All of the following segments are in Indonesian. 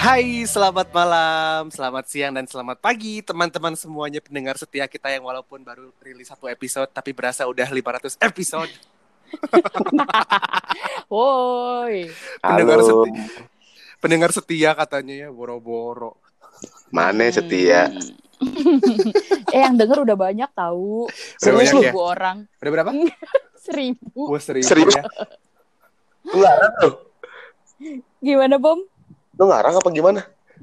Hai, selamat malam, selamat siang, dan selamat pagi teman-teman semuanya pendengar setia kita yang walaupun baru rilis satu episode tapi berasa udah 500 episode. Woi. Pendengar setia, pendengar setia katanya ya, boro-boro. Mana setia? eh yang denger udah banyak tahu. Banyak ya? Seribu orang. Udah berapa? Seribu. Wah, seribu, Seribu. ya. Gimana Bom? Lu ngarang apa gimana?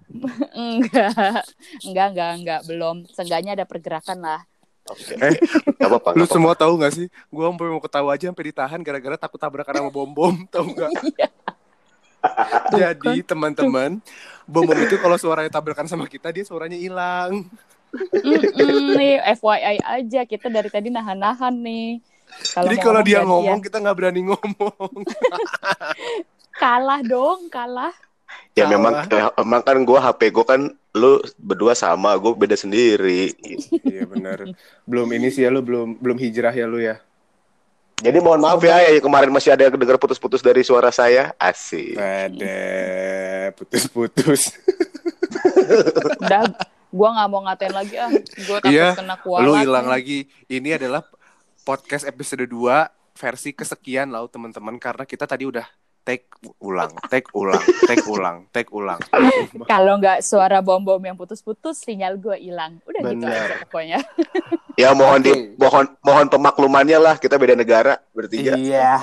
Enggak. Enggak, enggak, enggak. Belum. Seenggaknya ada pergerakan lah. Oke. Eh, Gak apa-apa. Lu gak apa-apa. semua tahu gak sih? Gua sampai mau ketawa aja sampai ditahan gara-gara takut tabrakan sama bom-bom, tahu gak? Iya. Jadi teman-teman, bom-bom itu kalau suaranya tabrakan sama kita dia suaranya hilang. Mm-mm, nih, FYI aja. Kita dari tadi nahan-nahan nih. Jadi mau kalau dia ngomong kita nggak berani ngomong. Kalah dong, kalah. Ya Salah. memang eh, emang kan gua HP gua kan lu berdua sama, gua beda sendiri. Iya benar. Belum ini sih ya lu belum belum hijrah ya lu ya. Jadi mohon maaf ya, ya kemarin masih ada yang dengar putus-putus dari suara saya. Asik. Ada putus-putus. Udah, gua nggak mau ngatain lagi ah. Gua takut Iya, kena kualat. Lu hilang lagi. Ini adalah podcast episode 2 versi kesekian lah teman-teman karena kita tadi udah take ulang, take ulang, take ulang, take ulang. Kalau nggak suara bom-bom yang putus-putus, sinyal gue hilang. Udah gitu Bener. aja pokoknya. Ya mohon di mohon mohon pemaklumannya lah, kita beda negara bertiga. Iya.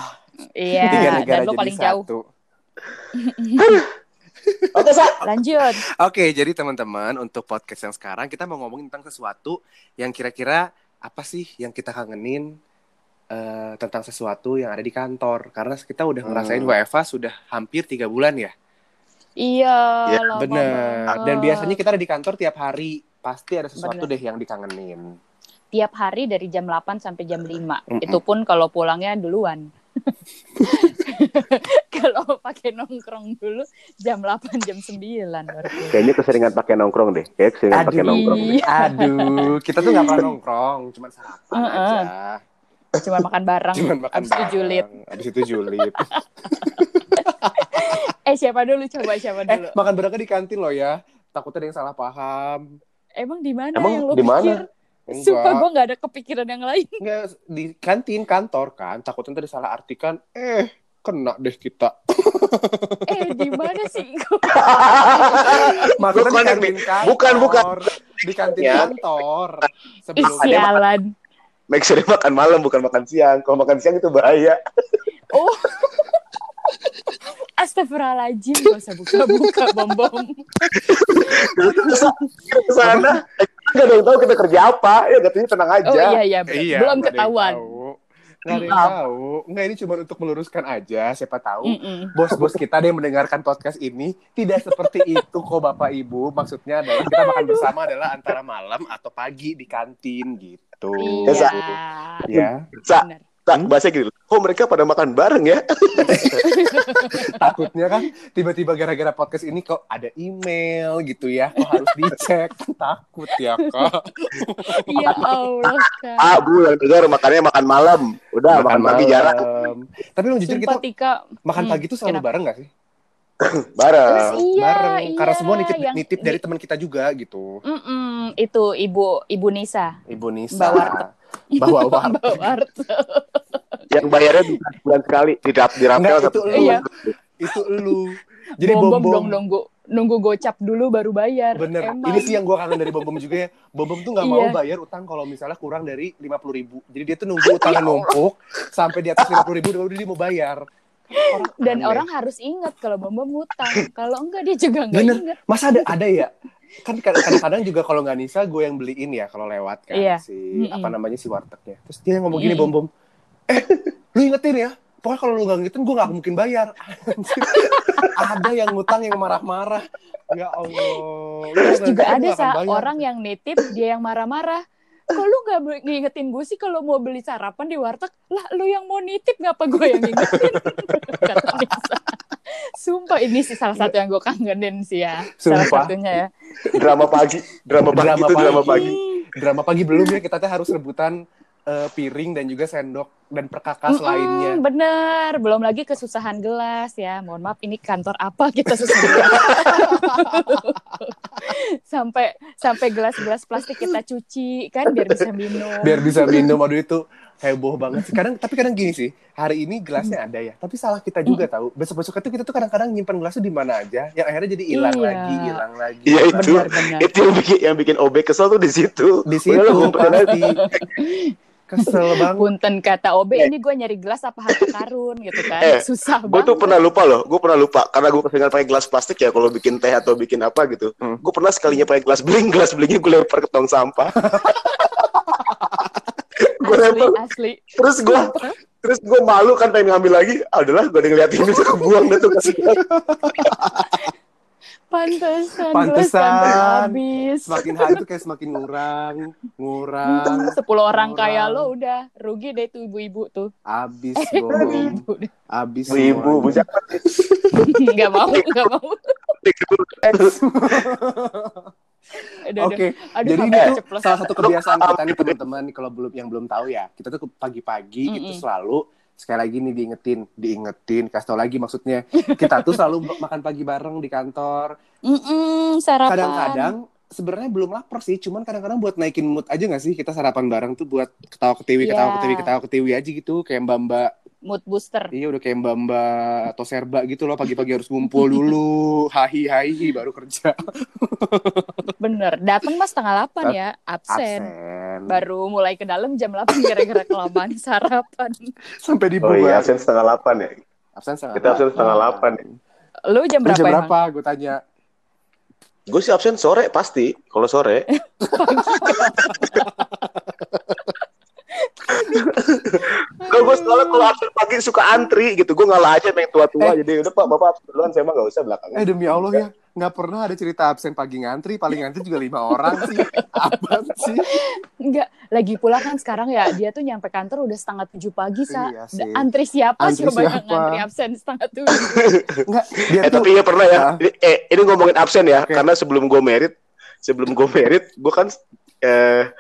Iya, Tiga dan negara lo jadi paling jauh. satu. Oke, Sa. Lanjut. Oke, jadi teman-teman untuk podcast yang sekarang kita mau ngomongin tentang sesuatu yang kira-kira apa sih yang kita kangenin eh, tentang sesuatu yang ada di kantor. Karena kita udah ngerasain Hmm. WFA sudah hampir tiga bulan ya. Iya, Ya, Bener. banget. Dan biasanya kita ada di kantor tiap hari. Pasti ada sesuatu Bener. deh yang dikangenin. tiap hari dari jam 8 sampai jam 5. Mm-mm. Itu pun kalau pulangnya duluan. kalau pakai nongkrong dulu jam 8 jam 9 baru pulang. Kayaknya keseringan pakai nongkrong deh. Kayak keseringan pakai Aduh. nongkrong. deh. Iya. Aduh, kita tuh nggak pernah nongkrong, cuma sarapan Heeh. aja. Cuma makan bareng. Cuman makan Abis itu bareng. julid. Abis itu julid. Eh siapa dulu coba siapa eh, dulu? makan bareng kan di kantin loh ya. Takutnya ada yang salah paham. Emang di mana Emang yang lo di mana? pikir? Enggak. Sumpah gue gak ada kepikiran yang lain. Enggak, di kantin kantor kan. Takutnya tadi salah artikan. Eh, kena deh kita. Eh di mana sih? Maksudnya di Bukan, kantin kantor. bukan, bukan. Di kantin Ya. kantor. Ih, Sebelum sialan. Make sure makan malam bukan makan siang. Kalau makan siang itu bahaya. Oh. Astagfirullahaladzim, gak usah buka-buka bom-bom. Ke sana, nggak ada yang tahu kita kerja apa. Ya katanya tenang aja. Oh iya iya. Iya, belum nggak ada yang ketahuan. tahu. Nggak ada yang tahu. Nggak, ini cuma untuk meluruskan aja. Siapa tahu bos-bos kita ada yang mendengarkan podcast ini tidak seperti itu kok Bapak Ibu. Maksudnya adalah kita makan bersama adalah antara malam atau pagi di kantin gitu. Iya. Ya, Sa, tak Hmm? bahasa gitu. Kok mereka pada makan bareng ya? takutnya kan tiba-tiba gara-gara podcast ini kok ada email gitu ya. Kok harus dicek. Takut ya, Kak. Ya Allah, Kak. Ah, Bu, yang dengar makannya makan malam. Udah, makan, pagi jarang. Tapi lu jujur Sumpah, kita Tika. makan Hmm, pagi tuh selalu kenapa? bareng gak sih? Bareng. Terus iya, bareng. iya. Karena semua nitip yang nitip dari teman kita juga gitu. Mm-mm, itu ibu ibu Nisa Ibu Nisa. Bawa. Mbak Warteg. Yang bayarnya bisa sebulan sekali. Di rap, di rapel itu lu. Iya. Itu lu. Jadi bom bom bom dong nunggu nunggu gocap dulu baru bayar. Bener. Emang. Ini sih yang gue kangen dari bom bom juga ya. Bom bom tuh nggak mau Iya. bayar utang kalau misalnya kurang dari lima puluh ribu. Jadi dia tuh nunggu utangnya numpuk sampai di atas lima puluh ribu baru dia mau bayar. Orang Dan aneh. orang harus ingat kalau bom bom hutang. Kalau enggak dia juga enggak Bener. ingat. masa ada ada ya? Kan kadang-kadang juga kalau nggak Nisa gue yang beliin ya kalau lewat kan Iya. si Mm-mm. apa namanya si wartegnya. Terus dia ngomong gini bom bom. Eh, lu ingetin ya. Pokoknya kalau lu nggak ngingetin gue nggak mungkin bayar. Ada yang ngutang yang marah-marah. Ya Allah. Terus juga ada sa orang yang nitip dia yang marah-marah. Kok lu gak be- ngingetin gue sih kalau mau beli sarapan di warteg? Lah lu yang mau nitip ngapa gue yang ngingetin? Kata Nisa. Sumpah ini sih salah satu yang gue kangenin sih ya. Salah Sumpah. satunya ya. Drama pagi. Drama pagi Drama itu drama pagi. pagi. drama pagi belum ya kita teh harus rebutan eh, piring dan juga sendok dan perkakas Mm-mm, lainnya. Bener, belum lagi kesusahan gelas ya. Mohon maaf, ini kantor apa kita susah sampai sampai gelas-gelas plastik kita cuci kan biar bisa minum. Biar bisa minum aduh itu heboh banget sih. Kadang tapi kadang gini sih, hari ini gelasnya ada ya, tapi salah kita juga tahu. Besok-besok itu kita tuh kadang-kadang nyimpan gelasnya di mana aja, yang akhirnya jadi hilang Iya. lagi, hilang lagi. Iya itu. Benar-benar. Itu yang bikin yang bikin OB kesel tuh di situ. Di situ pasti. Kesel banget. Punten kata OB ini gue nyari gelas apa harta karun gitu kan. Eh, Susah Gue banget. tuh pernah lupa loh, gue pernah lupa karena gue keseringan pakai gelas plastik ya kalau bikin teh atau bikin apa gitu. Hmm. Gue pernah sekalinya pakai gelas beling, gelas belingnya gue lempar ke tong sampah. gue lempar, asli. terus gue terus gue malu kan pengen ngambil lagi. Ah, udahlah, gue udah ngeliatin bisa kebuang dah tuh kasih. Pantesan, Pantesan. habis. Semakin hari tuh kayak semakin ngurang, ngurang, Sepuluh orang Orang. kaya lo udah rugi deh tuh ibu-ibu tuh. abis Eh, ibu-ibu. abis Ibu, semuanya. bu, Nggak mau, nggak mau. Udah, Oke, udah. Aduh, jadi ini hampir tuh ceplos. salah satu kebiasaan kita nih teman-teman kalau belum yang belum tahu ya, kita tuh pagi-pagi Mm-mm. itu selalu sekali lagi nih diingetin, diingetin, kasih tau lagi maksudnya kita tuh selalu makan pagi bareng di kantor. Mm-mm, sarapan. Kadang-kadang sebenarnya belum lapar sih, cuman kadang-kadang buat naikin mood aja gak sih kita sarapan bareng tuh buat ketawa ketiwi, ketawa Iya. ketiwi, ketawa ketiwi aja gitu, kayak mbak-mbak mood booster. Iya udah kayak mbak-mbak atau serba gitu loh pagi-pagi harus ngumpul dulu hahi hahi baru kerja Bener. Datang mas setengah delapan ya, absen. absen Baru mulai ke dalam jam 8 gara-gara kelamaan sarapan. sampai Oh iya, absen setengah delapan ya. absen setengah Kita absen setengah delapan. ya. Lu jam Lu berapa, jam emang? berapa gue tanya Gue sih absen sore pasti. Kalau sore, kalau gue selalu kalau absen pagi suka antri gitu. Gue ngalah aja pengen tua-tua. Jadi udah pak, bapak duluan. Saya mah nggak usah belakangan. eh demi allah ya nggak pernah ada cerita absen pagi ngantri paling ngantri juga lima orang sih apa sih Enggak, lagi pula kan sekarang ya dia tuh nyampe kantor udah setengah tujuh pagi sa. Iya sih. Antri siapa Antri coba yang siapa? ngantri absen setengah tujuh? nggak dia Eh tuh tapi ya pernah ya. Ini, eh ini ngomongin absen ya. Oke. Karena sebelum gue merit, sebelum gue merit, gue kan eh,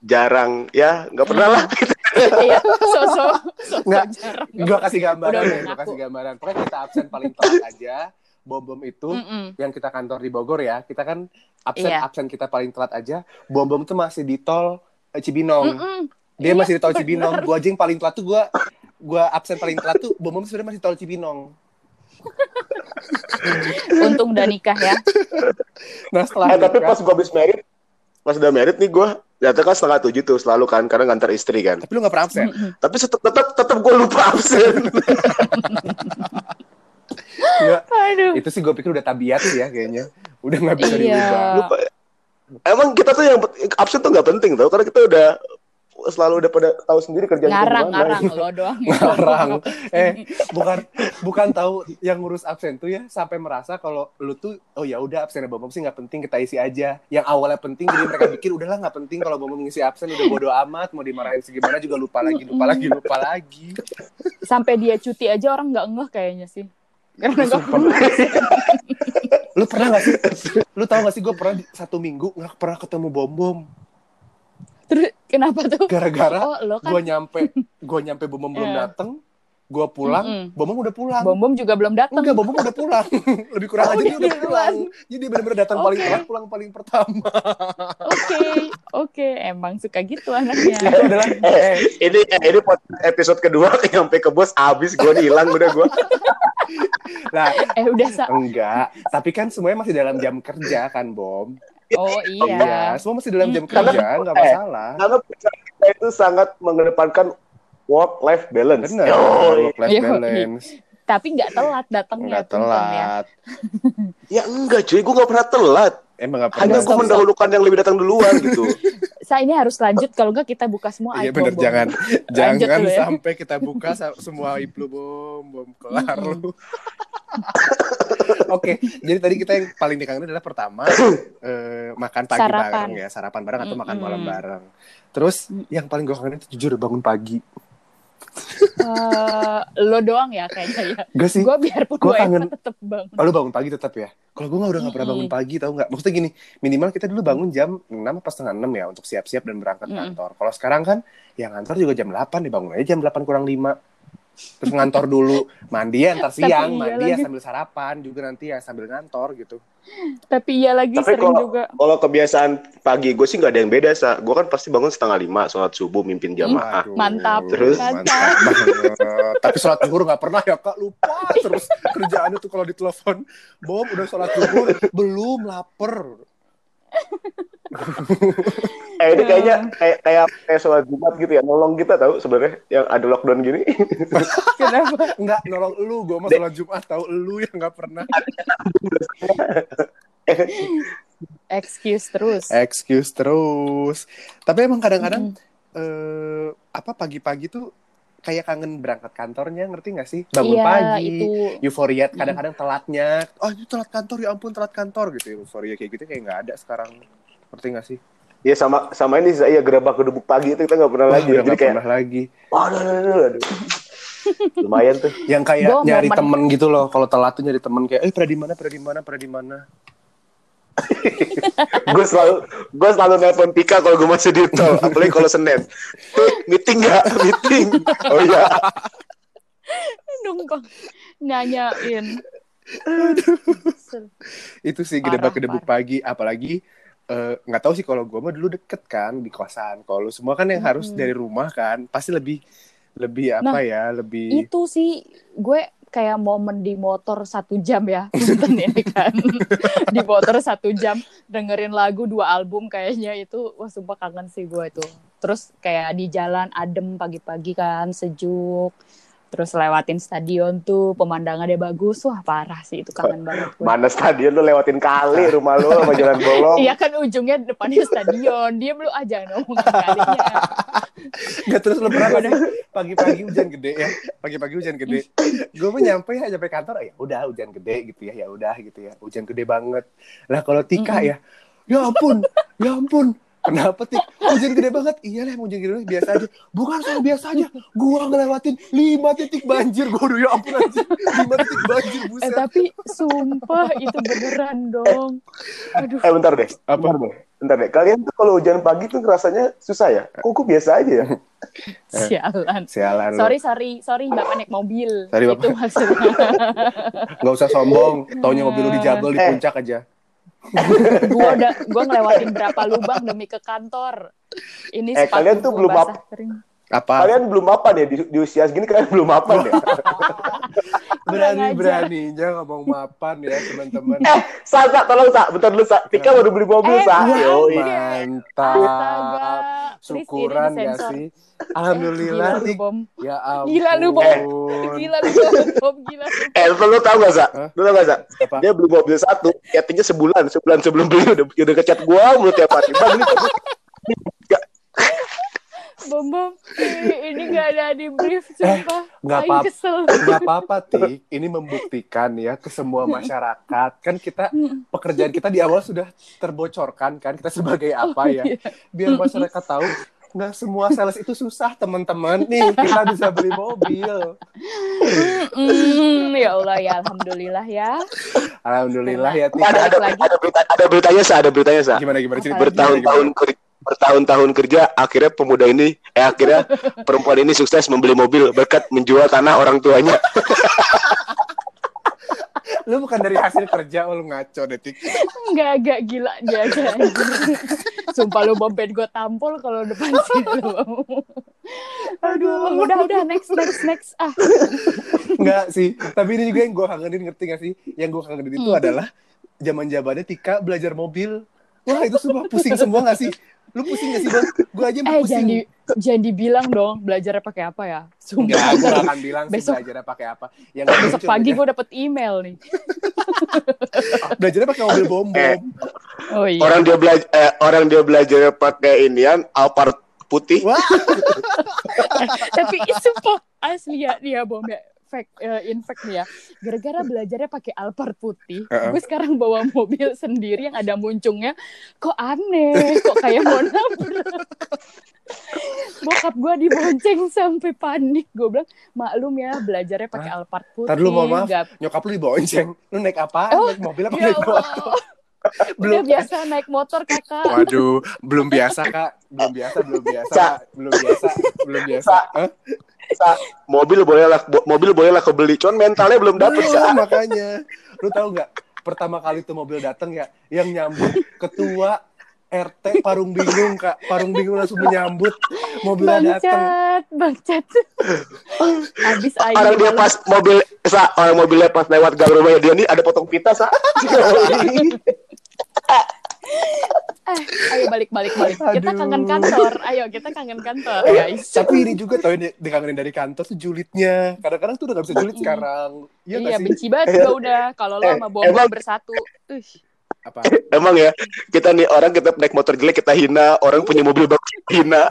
jarang ya nggak pernah lah. Iya, sosok sosok Nggak, gue kasih gambaran Udah, ya gue kasih gambaran. Pokoknya kita absen paling telat aja. Bom bom itu Mm-mm. yang kita kantor di Bogor ya. Kita kan absen Iya. absen kita paling telat aja. Bom bom tuh masih di tol eh, Cibinong. Mm-mm. dia Iya, masih di tol Cibinong. Gua aja yang paling telat tuh gua gua absen paling telat tuh bom bom sebenarnya masih tol Cibinong. Untung udah nikah ya. nah setelah Eh, tapi pas gue habis merit, pas udah merit nih gue datang kan setengah tujuh tuh selalu kan karena ngantar istri kan. tapi lu gak pernah absen. Tapi tetap tetap tetap gue lupa absen. Nggak, Aduh. itu sih gue pikir udah tabiat sih ya kayaknya udah nggak bisa Iya. diubah lupa. Emang kita tuh yang absen tuh nggak penting tau karena kita udah selalu udah pada tahu sendiri kerjaan Ngarang, gimana. ngarang lo doang. ngarang. Eh bukan bukan tahu yang ngurus absen tuh ya sampai merasa kalau lu tuh oh ya udah absennya bom bom sih nggak penting kita isi aja. Yang awalnya penting jadi mereka pikir udahlah nggak penting kalau bom bom ngisi absen udah bodo amat mau dimarahin segimana juga lupa lagi lupa lagi lupa lagi. Sampai dia cuti aja orang nggak ngeh kayaknya sih. Karena nggak lu pernah gak sih? Lu tahu gak sih gue pernah satu minggu nggak pernah ketemu bom bom Terus kenapa tuh? gara-gara Oh, lo kan gue nyampe gue nyampe bom belum Iya. dateng gue pulang bom bom udah pulang bom juga belum datang. Enggak, Bom udah pulang. Lebih kurang Oh, aja dia udah duluan. pulang. Jadi benar-benar datang paling Oke. telat, pulang paling pertama. Oke, oke, emang suka gitu anaknya. Itu adalah eh, Ini eh, ini episode kedua sampai ke bos abis gue hilang udah gue. lah Eh udah sa. enggak, tapi kan semuanya masih dalam jam kerja kan, Bom. Oh Iya, iya. semua masih dalam jam kerja, enggak Eh, masalah. Karena perusahaan kita itu sangat mengedepankan work life balance. Benar, work life balance. Tapi nggak telat datangnya Bang, ya. telat. Ya enggak cuy, gue gak pernah telat. Emang enggak Hanya gue mendahulukan yang lebih datang duluan gitu. Saya ini harus lanjut kalau nggak kita buka semua Iya bener, jangan jangan ya. sampai kita buka semua aib lu bom bom kelar lu. Oke, jadi tadi kita yang paling dikangenin adalah pertama eh, makan pagi Sarapan. bareng ya, sarapan bareng atau makan Mm-mm. malam bareng. Terus yang paling gue kangenin itu jujur bangun pagi. Eh, lo doang ya kayaknya ya. Gak sih. Gue biarpun Gua gue kangen- tetep bangun. Oh, lu bangun pagi tetap ya? Kalau gue udah gak pernah bangun Mm-mm. pagi, tau nggak? Maksudnya gini, minimal kita dulu bangun jam 6 apa setengah 6 ya untuk siap-siap dan berangkat Mm-mm. kantor. Kalau sekarang kan, ya kantor juga jam 8, dibangun aja jam 8 kurang 5. Terus ngantor dulu, mandi ya ntar Tapi siang, iya mandi ya lagi. sambil sarapan juga nanti ya sambil ngantor gitu. Tapi iya lagi Tapi sering kalau- juga. Kalau kebiasaan pagi gue sih nggak ada yang beda sa. Gue kan pasti bangun setengah lima, sholat subuh, mimpin jamaah. Waduh, mantap. Terus? mantap. Tapi sholat zuhur gak pernah ya kak, lupa terus kerjaannya tuh kalau ditelepon, Bom udah sholat zuhur, belum lapar. Eh ini kayaknya kayak kayak kayak sholat jumat gitu ya, nolong kita tahu sebenarnya yang ada lockdown gini. Kenapa? Enggak nolong lu, gue mah sholat Jumat tahu lu yang gak pernah. Excuse terus. Excuse terus. Tapi emang kadang-kadang eh, apa pagi-pagi tuh kayak kangen berangkat kantornya, ngerti gak sih? Bangun Iya, pagi, itu. euforia kadang-kadang telatnya. Oh itu telat kantor, ya ampun telat kantor gitu. Euforia kayak gitu kayak nggak ada sekarang. Ngerti gak sih? Ya sama sama ini saya gerabak gedebuk pagi itu kita nggak pernah lagi. Wah, udah Jadi nggak kayak, pernah lagi. waduh, aduh, aduh, aduh. lumayan tuh. Yang kayak nyari temen gitu loh. Kalau telat tuh nyari temen kayak, eh pernah di mana, pernah di mana, pernah di mana. gue selalu gue selalu nelpon Pika kalau gue masih di tol, apalagi kalau Senin. Tuh, meeting nggak? Meeting. Oh iya. Numpang nanyain. itu sih Parah, gedebak-gedebuk pagi apalagi eh, nggak tahu sih kalau gue mah dulu deket kan di kosan kalau lu semua kan yang harus Mm-mm. dari rumah kan pasti lebih lebih apa Nah, ya lebih Itu sih gue kayak momen di motor satu jam ya Punten ini kan. Di motor satu jam dengerin lagu dua album kayaknya itu wah sumpah kangen sih gue itu. Terus kayak di jalan adem pagi-pagi kan sejuk terus lewatin stadion tuh pemandangannya bagus. Wah parah sih itu kangen banget gue Mana stadion lu lewatin kali rumah lu sama jalan bolong. Iya kan ujungnya depannya stadion. Dia belum aja ngomong kalinya. nggak terus lu pernah nggak sih? Pagi-pagi hujan gede ya. Pagi-pagi hujan gede. Gue mah nyampe ya nyampe kantor ya udah hujan gede gitu ya. Ya udah gitu ya. Hujan gede banget. Lah kalau Tika Mm-mm. ya ya ampun ya ampun Kenapa tik? Hujan gede banget. Iya lah, hujan gede banget. biasa aja. Bukan soal biasa aja. Gua ngelewatin lima titik banjir. Gua udah ya ampun aja. Lima titik banjir, Eh buset. tapi sumpah itu beneran dong. Aduh. Eh bentar deh. Apa? Bentar deh. Bentar deh. Kalian tuh kalau hujan pagi tuh rasanya susah ya? Kok biasa aja ya? Sialan. Sialan lu. Sorry, sorry, sorry, Bapak naik mobil. Sorry, Bapak. Itu maksudnya. Nggak usah sombong. Taunya mobil lu di jabel di Eh. puncak aja. Gua udah gua ngelewatin berapa lubang demi ke kantor. Ini Eh, kalian tuh belum basah kering. Apa? Kalian belum mapan ya di, di usia segini kalian belum mapan ya? Kurang ajar. Berani-beraninya ngomong mapan ya, teman-teman. eh, Sa, Sa, tolong Sa, bentar dulu Sa. Tika baru beli mobil Eh, Sa. iya. Yoi. Mantap. Astaga. Please, Syukuran ini ya sih. Alhamdulillah Gila lu, Tik. Bom. Ya ampun. Gila lu, Bom. Gila lu, Bom. Gila lu. Eh, lu, tau gak Sa? Lu tau gak Sa? Apa? Dia beli mobil satu, chattingnya sebulan, sebulan sebelum beli udah udah ngechat gua mulu tiap hari. Bang, beli Bom, Bom. Ini, ini gak ada di brief, sumpah. Eh, nggak Aing apa-apa. kesel. Gak apa-apa, Tik. Ini membuktikan ya ke semua masyarakat. Kan kita, pekerjaan kita di awal sudah terbocorkan kan. Kita sebagai apa ya. iya. Biar masyarakat tahu. Nggak semua sales itu susah, teman-teman. Nih, kita bisa beli mobil. Mm, ya Allah ya Alhamdulillah ya. Alhamdulillah ya, ada, ada, ada, berita, ada beritanya Sa, ada beritanya Sa. Gimana, gimana? Cerita. Bertahun-tahun kerja bertahun-tahun kerja akhirnya pemuda ini eh akhirnya perempuan ini sukses membeli mobil berkat menjual tanah orang tuanya Lu bukan dari hasil kerja, oh, lu ngaco deh, Tik. Enggak agak gila jaga. Sumpah lu bom gue tampol kalau depan sini lu. Aduh, udah udah next next next ah. Enggak sih. Tapi ini juga yang gue kangenin, ngerti gak sih? Yang gue kangenin itu Hmm. adalah zaman zamannya Tika belajar mobil. Wah itu semua pusing semua gak sih? Lu pusing gak sih bang? Gue aja Eh jangan pusing. di jangan dibilang dong belajarnya pakai apa ya. Enggak, Sumpah. gue gak akan bilang sih Besok- belajarnya pakai apa. Yang Besok lucu pagi gue dapet email nih. belajarnya pakai mobil bom Eh. bom. Oh iya. orang dia belajar eh, orang dia belajar pakai inian Alphard putih Wah, Tapi sumpah asli ya dia bom ya. Fact, eh, in fact nih ya, gara-gara belajarnya pakai Alphard putih, Heeh. gue sekarang bawa mobil sendiri yang ada muncungnya, kok aneh, kok kayak mau nabrak. Bokap gue dibonceng sampai panik. Gue bilang, maklum ya belajarnya pakai Alphard putih. Ntar lu mau maaf. nggak- Nyokap lu dibonceng. Lu naik apa? Oh, naik mobil apa Ya naik motor? Allah. Udah Belum. biasa naik motor kakak. Waduh, belum biasa kak, belum biasa, belum biasa, belum biasa, belum biasa. Sa. Sa, mobil boleh lah mobil boleh lah kebeli cuman mentalnya belum dapet Belum, sa makanya. Lu tahu nggak? Pertama kali tuh mobil datang ya, yang nyambut ketua RT Parung Bingung kak, Parung Bingung langsung menyambut mobilnya datang. Bangcat, bangcat. Abis air. orang dia pas mobil sa orang mobilnya pas lewat gang rumahnya dia nih ada potong pita sa Eh, ayo balik balik balik. Kita Aduh. kangen kantor. Ayo kita kangen kantor, Eh, guys. Tapi ini juga tau yang di- dikangenin dari kantor tuh julidnya. Kadang-kadang tuh udah gak bisa julid sekarang. Iya Iya, benci banget gue udah kalau lo Eh, sama emang- bersatu. Ush. Apa? emang ya kita nih orang kita naik motor jelek kita hina orang punya mobil bagus kita hina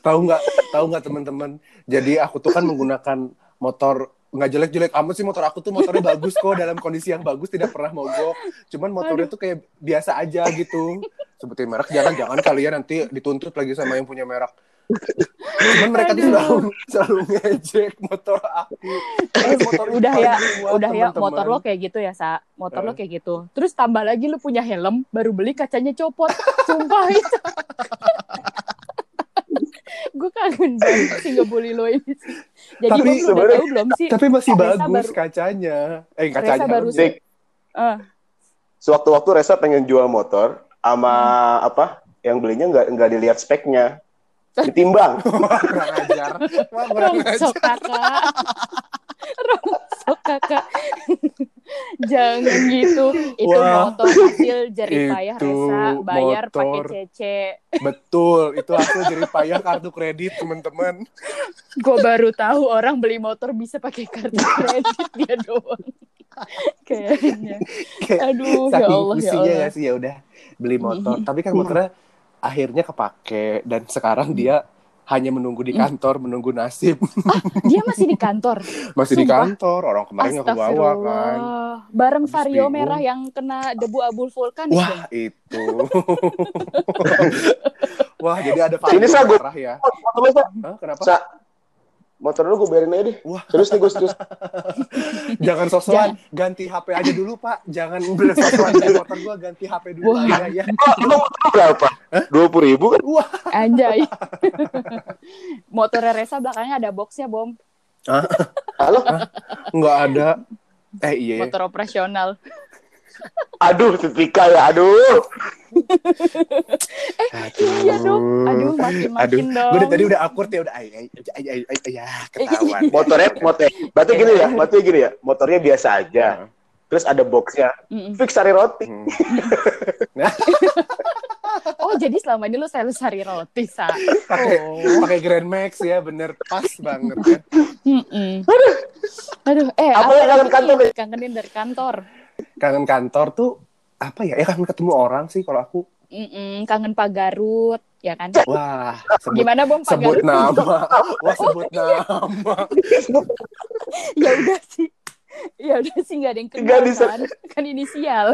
tahu nggak tahu nggak teman-teman jadi aku tuh kan menggunakan motor nggak jelek-jelek amat sih motor aku tuh motornya bagus kok dalam kondisi yang bagus tidak pernah mogok cuman motornya tuh kayak biasa aja gitu sebutin merek jangan-jangan kalian nanti dituntut lagi sama yang punya merek cuman mereka tuh Aduh. selalu selalu ngejek motor aku Terus motor udah ya, udah ya motor lo kayak gitu ya, Sa. Motor lo Eh. kayak gitu. Terus tambah lagi lu punya helm, baru beli kacanya copot. Sumpah itu. Gue kangen banget sih ngebully lo ini sih. Jadi Tapi sebenarnya- tahu belum sih? tapi masih Resa bagus baru- kacanya. Eh Resa kacanya baru helmnya. Dik, Eh, sewaktu-waktu Resa pengen jual motor sama apa yang belinya nggak nggak dilihat speknya. Ditimbang. Wah, kurang ajar. Wah, kurang ajar rongsok kakak. Jangan gitu. Itu Wah, motor hasil jerih payah itu Resa bayar pakai cece. Betul, itu hasil jadi payah kartu kredit teman-teman. Gue baru tahu orang beli motor bisa pakai kartu kredit dia doang. Kayaknya. Kayak Aduh, ya Allah, ya pusingnya Allah. ya sih ya udah beli motor. Tapi kan motornya akhirnya kepake dan sekarang dia hanya menunggu di kantor, menunggu nasib. Dia masih di kantor. Masih di Sumpah. kantor, orang kemarin nggak kebawa kan. Bareng Habis Vario bingung. merah yang kena debu abu vulkanis. dong. Wah, itu. Wah, jadi ada gua- merah ya. Sa. Hah, kenapa? Sa, motor lu gue biarin aja deh Wah, serius nih gue serius jangan sosokan, ganti HP aja dulu, Pak. Jangan beli sosokan motor gua, ganti HP dulu Wah. aja ya. Emang motor lu berapa dua puluh ribu kan Wah, Anjay. Motornya Resa belakangnya ada boxnya, Bom. halo nggak ada. Eh iya. Motor operasional. Aduh Vika ya aduh Iya dong. Aduh, makin-makin dong. Gue tadi udah awkward ya udah ay ay ay ay, ay, ay, ya ketahuan. motornya motor berarti gini ya berarti gini ya motornya biasa aja terus ada boxnya fix sari roti Hmm. Oh, jadi selama ini lu selalu sari roti, Sa. pakai Oh. pakai Grand Max ya bener pas banget ya. Mm-mm. Aduh, eh Apa yang kangen lagi kantor? Kangenin dari kantor. Kangen kantor tuh apa ya? Ya kangen ketemu orang sih kalau aku. Mm-mm, kangen Pak Garut, ya kan? Wah, sebut Gimana, Bom, Pak sebut Garut? nama. Wah, sebut nama. ya udah sih. Ya udah sih nggak ada yang kenal Nggak bisa. kan. Kan inisial.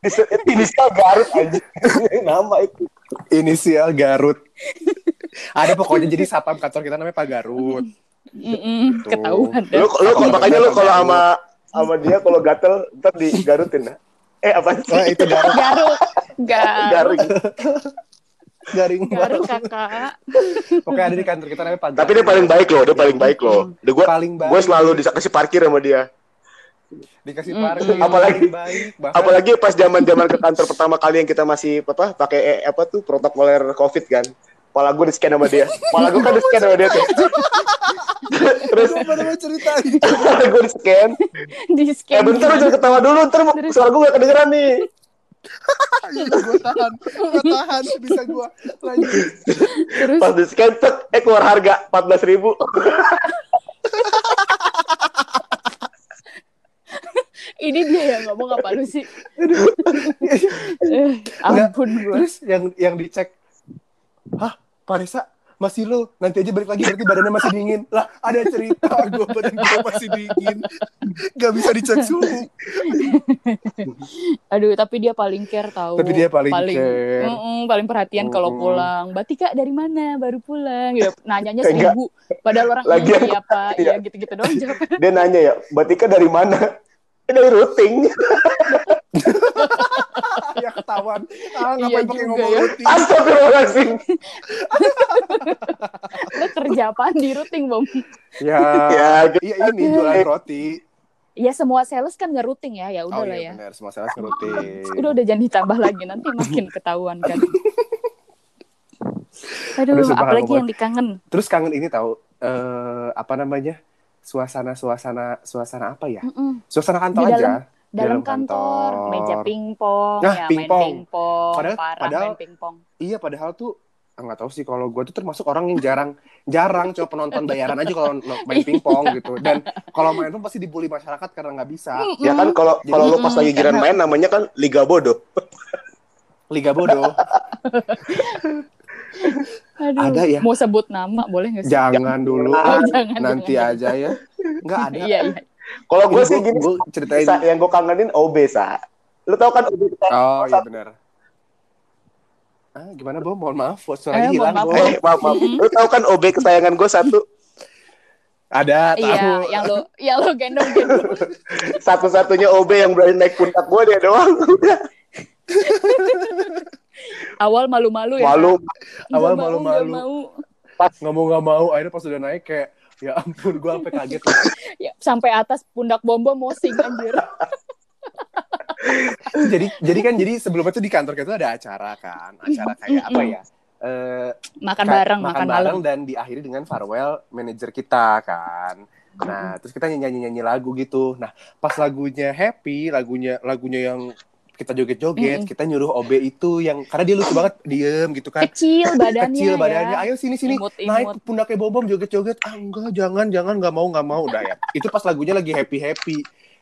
Dis- inisial Garut aja nama itu Inisial Garut. Ada pokoknya jadi sapam kantor kita namanya Pak Garut. Mm-mm, Tuh. ketahuan lu, lu makanya lu kalau sama sama dia kalau gatel ntar di Garutin nah. eh apa sih Wah, itu Garut. Garut. Garut. garing Garing banget. kakak. Pokoknya ada di kantor kita namanya Pak tapi dia paling baik loh dia paling baik loh dia gue paling baik. gue selalu dikasih parkir sama dia dikasih parkir. mm. Apalagi- baik. Bahkan apalagi pas zaman zaman ke kantor pertama kali yang kita masih apa pakai eh, apa tuh protokoler covid kan Kepala gue di scan sama dia. Kepala gue kan di scan sama dia tuh. Terus mau ceritain. kepala gue di scan. Di Eh scan. bentar lu jangan ketawa dulu, ntar suara gue gak kedengeran nih. gue tahan. Gue tahan. Bisa gue lanjut. Terus Pas di scan, tek, eh keluar harga 14 ribu. ini dia yang ngomong apa lu sih? Eh, ampun gue. Terus yang yang dicek. Hah? Parisa masih lo nanti aja balik lagi berarti badannya masih dingin lah ada cerita gue badan gue masih dingin nggak bisa dicek suhu Aduh, tapi dia paling care tahu. Tapi dia paling care. Mm-mm, paling perhatian kalau Mm-mm. pulang. Mbak Tika dari mana? Baru pulang. Ya, nanyanya Enggak. seribu. Padahal orang iya Pak, Iya. ya gitu-gitu doang jawabnya. Dia nanya ya, Mbak Tika dari mana? "Eh, Dari routing. Ya ketahuan ah Iya ngapain pakai juga ngomong ya. rutin Astagfirullahaladzim. Lo kerja apaan di routing, Bom? ya Ya, iya ini jualan roti Ya semua sales kan nggak routing ya, ya udah oh lah iya ya. benar semua salah rutin Udah udah jangan ditambah lagi nanti makin ketahuan kan. Aduh, Aduh, apalagi ngomong. yang dikangen. terus kangen ini tahu eh apa namanya suasana suasana suasana apa ya Mm-mm. suasana kantor Di dalam- aja Dalam, Dalam kantor, kantor. meja pingpong, Nah, ya pingpong. main pingpong, Padahal- parah padahal- main pingpong. iya padahal tuh ah, nggak tahu sih kalau gue tuh termasuk orang yang jarang jarang coba penonton bayaran aja kalau main pingpong gitu dan kalau main pun pasti dibully masyarakat karena nggak bisa Ya kan kalau kalau lu pas lagi giran main namanya kan Liga Bodoh. liga bodoh Aduh, Ada ya? Mau sebut nama boleh nggak sih? jangan dulu Oh, jangan, nanti jangan, aja ya nggak ada Iya, iya. Kalau gue sih gini, gua ceritain Sa, yang gue kangenin OB sa. Lu tau kan OB kita? oh iya benar ah gimana Bo? mohon maaf suaranya Eh, hilang Bo. maaf. Eh, maaf, maaf. Lu tau kan OB kesayangan gue satu, ada tahu Iya, yang lo yang lo gendong-gendong. satu-satunya OB yang berani naik pundak gue dia doang. Awal malu-malu ya. Malu. Awal malu-malu. nggak mau nggak mau akhirnya pas udah naik kayak ya ampun gue sampai kaget Ya, sampai atas pundak bombo mosing anjir. jadi jadi kan jadi sebelumnya tuh di kantor kita tuh ada acara kan acara kayak apa ya? Eh, Makan ka- bareng, makan, bareng malam. dan diakhiri dengan farewell manajer kita kan. Nah terus kita nyanyi nyanyi lagu gitu. Nah pas lagunya happy lagunya lagunya yang kita joget-joget Mm-mm. kita nyuruh OB itu yang karena dia lucu banget diem gitu kan Kecil badannya kecil badannya ya. ayo sini sini Imut-imut. naik pundaknya bom bom joget joget ah enggak jangan jangan nggak mau nggak mau udah ya itu pas lagunya lagi happy happy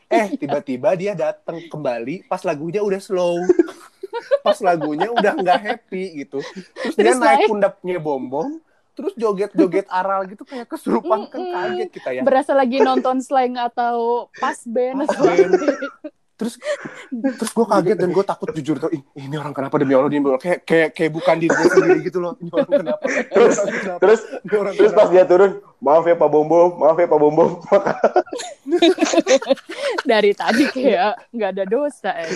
eh tiba-tiba dia datang kembali pas lagunya udah slow pas lagunya udah nggak happy gitu terus, dia Terus naik naik. pundaknya bom bom terus joget joget aral gitu kayak kesurupan kan Mm-mm. kaget kita ya Berasa lagi nonton slang atau pas band Pas band. terus terus gue kaget dan gue takut jujur tuh "Ih, ini orang kenapa demi allah dia kayak kayak kayak bukan diri gue sendiri gitu loh ini orang kenapa Terus kenapa? terus Ini orang terus kenapa? pas dia turun, maaf ya Pak Bombo, maaf ya Pak Bombo. dari tadi kayak nggak ada dosa ya.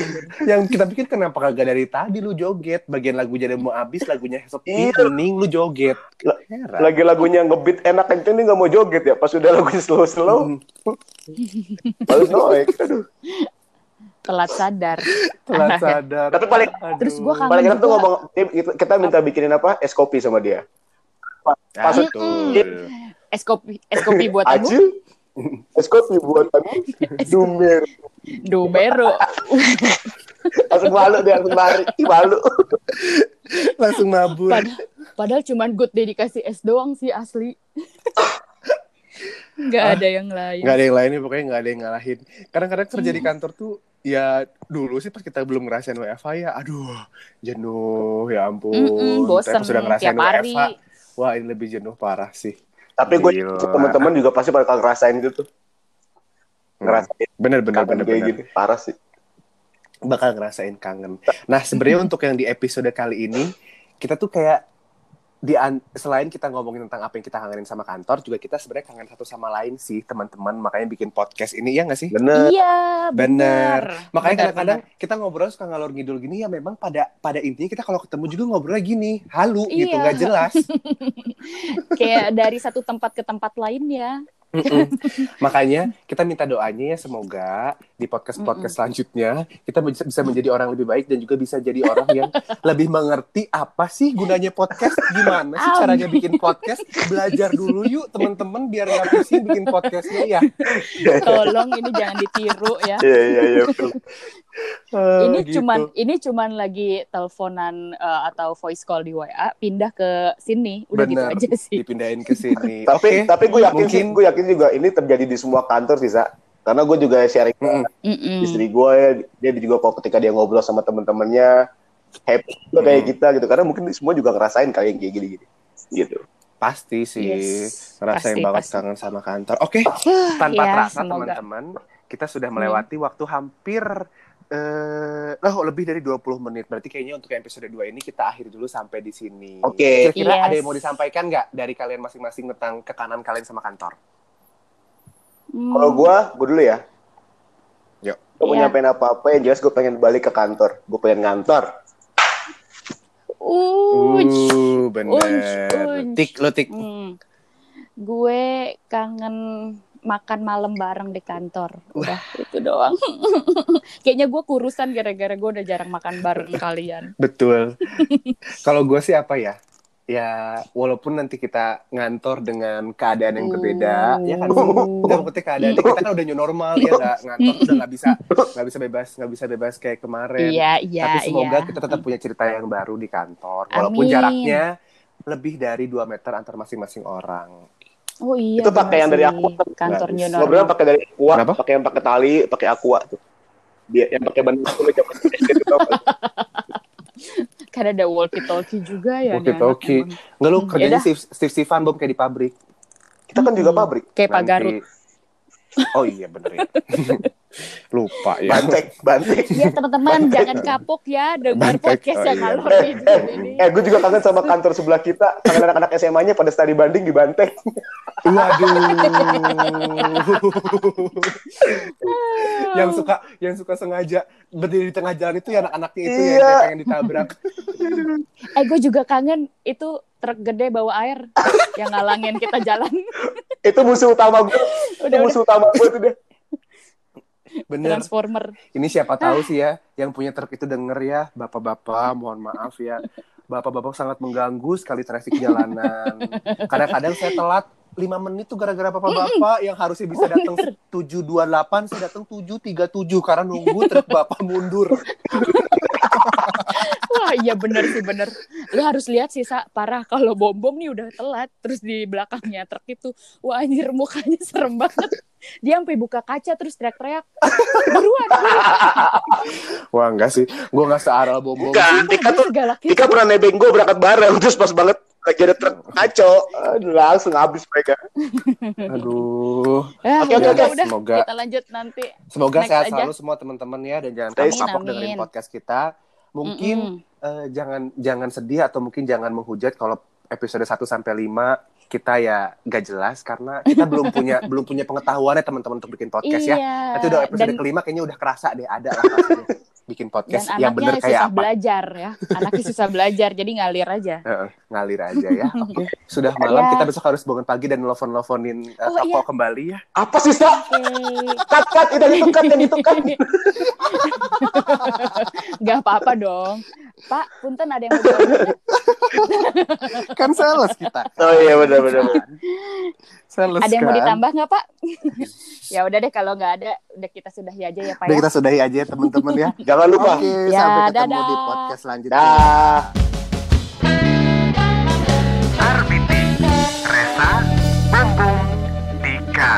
yang kita pikir kenapa kagak dari tadi lu joget bagian lagunya udah mau habis lagunya sepi hening lu joget Heran. Lagi lagunya ngebeat enak kenceng nih nggak mau joget ya. Pas udah lagunya slow slow, Hmm, baru. Aduh. Telat sadar. telat sadar Tapi paling- Aduh. Terus gua kangen Paling enak tuh ngomong, kita- minta bikinin apa? Es kopi sama dia. Ah, Pas- betul. Es kopi, es kopi buat aku. Es kopi buat aku. Dumer. Dumero. Langsung malu dia, langsung lari. Ih, Malu. langsung mabur Padahal, padahal cuman good day dikasih es doang sih asli. Nggak Ah, ada yang lain. nggak ada yang lainnya pokoknya nggak ada yang ngalahin kadang-kadang kerja di kantor tuh ya dulu sih pas kita belum ngerasain WFH ya aduh jenuh ya ampun Mm-mm, bosen Tapi sudah ngerasain tiap hari. WFH wah ini lebih jenuh parah sih Tapi gue Gila. teman-teman juga pasti bakal ngerasain gitu tuh. Ngerasain bener bener bener, kayak bener. gitu. Parah sih. bakal ngerasain kangen. Nah, sebenarnya untuk yang di episode kali ini kita tuh kayak di an- selain kita ngomongin tentang apa yang kita kangenin sama kantor, juga kita sebenarnya kangen satu sama lain sih, teman-teman. Makanya bikin podcast ini ya nggak sih? Bener. Iya, Bener. bener. Makanya kadang-kadang kita ngobrol suka ngalor ngidul gini ya memang pada pada intinya kita kalau ketemu juga ngobrolnya gini, halu gitu, Iya. nggak jelas. kayak dari satu tempat ke tempat lain ya. Mm-mm. Makanya kita minta doanya ya semoga di podcast-podcast selanjutnya kita bisa, bisa menjadi orang lebih baik dan juga bisa jadi orang yang lebih mengerti apa sih gunanya podcast, gimana sih caranya bikin podcast. Belajar dulu yuk teman-teman biar nggak pusing bikin podcastnya ya. Tolong ini jangan ditiru ya. Iya, iya, iya. Eh, ini gitu. cuman ini cuman lagi teleponan eh, atau voice call di WA pindah ke sini udah gitu Bener. aja sih dipindahin ke sini. Tapi Oke. tapi gue yakin sih, Mungkin- gue yakin juga ini terjadi di semua kantor sih, Sa. Karena gue juga sharing Mm-mm. Mm-mm. istri gue ya, dia juga kok ketika dia ngobrol sama temen-temennya happy juga kayak Hmm. kita gitu. Karena mungkin semua juga ngerasain kali yang kayak gini-gini. Gitu. Pasti sih. Yes, Ngerasain pasti, banget pasti. kangen sama kantor. Oke, tanpa Ya, terasa teman-teman, kita sudah melewati waktu hampir eh oh, lebih dari 20 menit. Berarti kayaknya untuk episode 2 ini kita akhiri dulu sampai di sini. Oke. Kira-kira Yes. ada yang mau disampaikan nggak dari kalian masing-masing tentang kekanan kalian sama kantor? Hmm, Kalau gua, gua dulu ya. Yuk. Gue mau Iya. nyampein apa-apa yang jelas gue pengen balik ke kantor. Gue pengen ngantor. Uj. Uh, bener. Tik, lo tik. Hmm. Gue kangen makan malam bareng di kantor. Udah itu doang. Kayaknya gue kurusan gara-gara gue udah jarang makan bareng kalian. Betul. Kalau gue sih apa ya? Ya, walaupun nanti kita ngantor dengan keadaan yang berbeda, ya kan? Kita maksudnya keadaannya kita kan udah new normal ya, nggak ngantor udah nggak bisa nggak bisa bebas nggak bisa bebas kayak kemarin. Iya, iya, Tapi semoga iya. kita tetap punya cerita yang baru di kantor, walaupun Amin. jaraknya lebih dari 2 meter antar masing-masing orang. Oh iya. Itu pakai yang dari aku. Kantor Bagus. new normal. pakai dari aqua, Kenapa? pakai yang pakai tali, pakai aqua tuh. Dia yang pakai ban itu kan? Karena ada walkie talkie juga ya. nih Walkie-talkie. anak emang. Nggak lu Hmm, kerjanya. Steve, Steve Stefan Bob kayak di pabrik. Kita kan juga Hmm. pabrik. Kayak Pak Garut. Oh iya bener ya. Lupa ya. Bantek, bantek. Ya teman-teman jangan kapok ya dengar Bantek. podcast Oh, yang iya. ngalor Eh, eh, ini. eh, gue juga kangen sama kantor sebelah kita. Kangen anak-anak SMA-nya pada studi banding di Banteng. Waduh. yang suka yang suka sengaja berdiri di tengah jalan itu ya anak-anaknya itu ya Iya. yang pengen ditabrak. Eh gue juga kangen itu truk gede bawa air yang ngalangin kita jalan. itu musuh utama gue. Itu udah udah musuh utama gue tuh deh. Bener. transformer. Ini siapa tahu sih ya yang punya truk itu denger ya, bapak-bapak, mohon maaf ya. Bapak-bapak sangat mengganggu sekali traffic jalanan. Kadang-kadang saya telat 5 menit tuh gara-gara bapak-bapak yang harusnya bisa datang 728 saya datang 737 karena nunggu truk bapak mundur. Wah iya bener sih bener. Lu harus lihat sih Sa, parah kalau bom bom nih udah telat terus di belakangnya truk itu, wah anjir mukanya serem banget. Dia sampai buka kaca terus teriak-teriak. Buruan. Wah enggak sih, gue nggak searal bom-bom. Bukan, Tika tuh segalak itu. Tika pernah nebeng gue berangkat bareng terus pas banget lagi ada truk Aduh, langsung habis mereka Aduh. Ah, Oke, oke, oke. udah. Semoga Kita lanjut nanti. semoga sehat aja. selalu semua teman-teman ya dan jangan kapok amin. dengerin podcast kita. Mungkin Mm-mm. eh, jangan jangan sedih atau mungkin jangan menghujat kalau episode 1 sampai 5 kita ya gak jelas karena kita belum punya belum punya pengetahuannya teman-teman untuk bikin podcast ya. Iya. Nanti udah episode dan, kelima kayaknya udah kerasa deh ada lah bikin dan podcast anaknya yang bener kayak susah apa. belajar ya. Anaknya susah belajar jadi ngalir aja. Heeh, ngalir aja ya. Oke, sudah malam Ya. kita besok harus bangun pagi dan nelfon-nelfonin eh, Oh, toko iya. kembali ya. apa sih Sa? Cut cut itu yang itu cut Gak apa-apa dong. Pak, punten ada yang mau? Kan sales kita. oh iya benar benar benar. Sales Ada yang mau ditambah nggak Pak? ya udah deh kalau nggak ada, udah kita sudahi aja ya Pak Udah ya. kita sudahi aja ya teman-teman ya. jangan lupa Oke, Ya, sampai ketemu dadah. di podcast selanjutnya. dah Arbiti, Resa, Bumbung, Dika.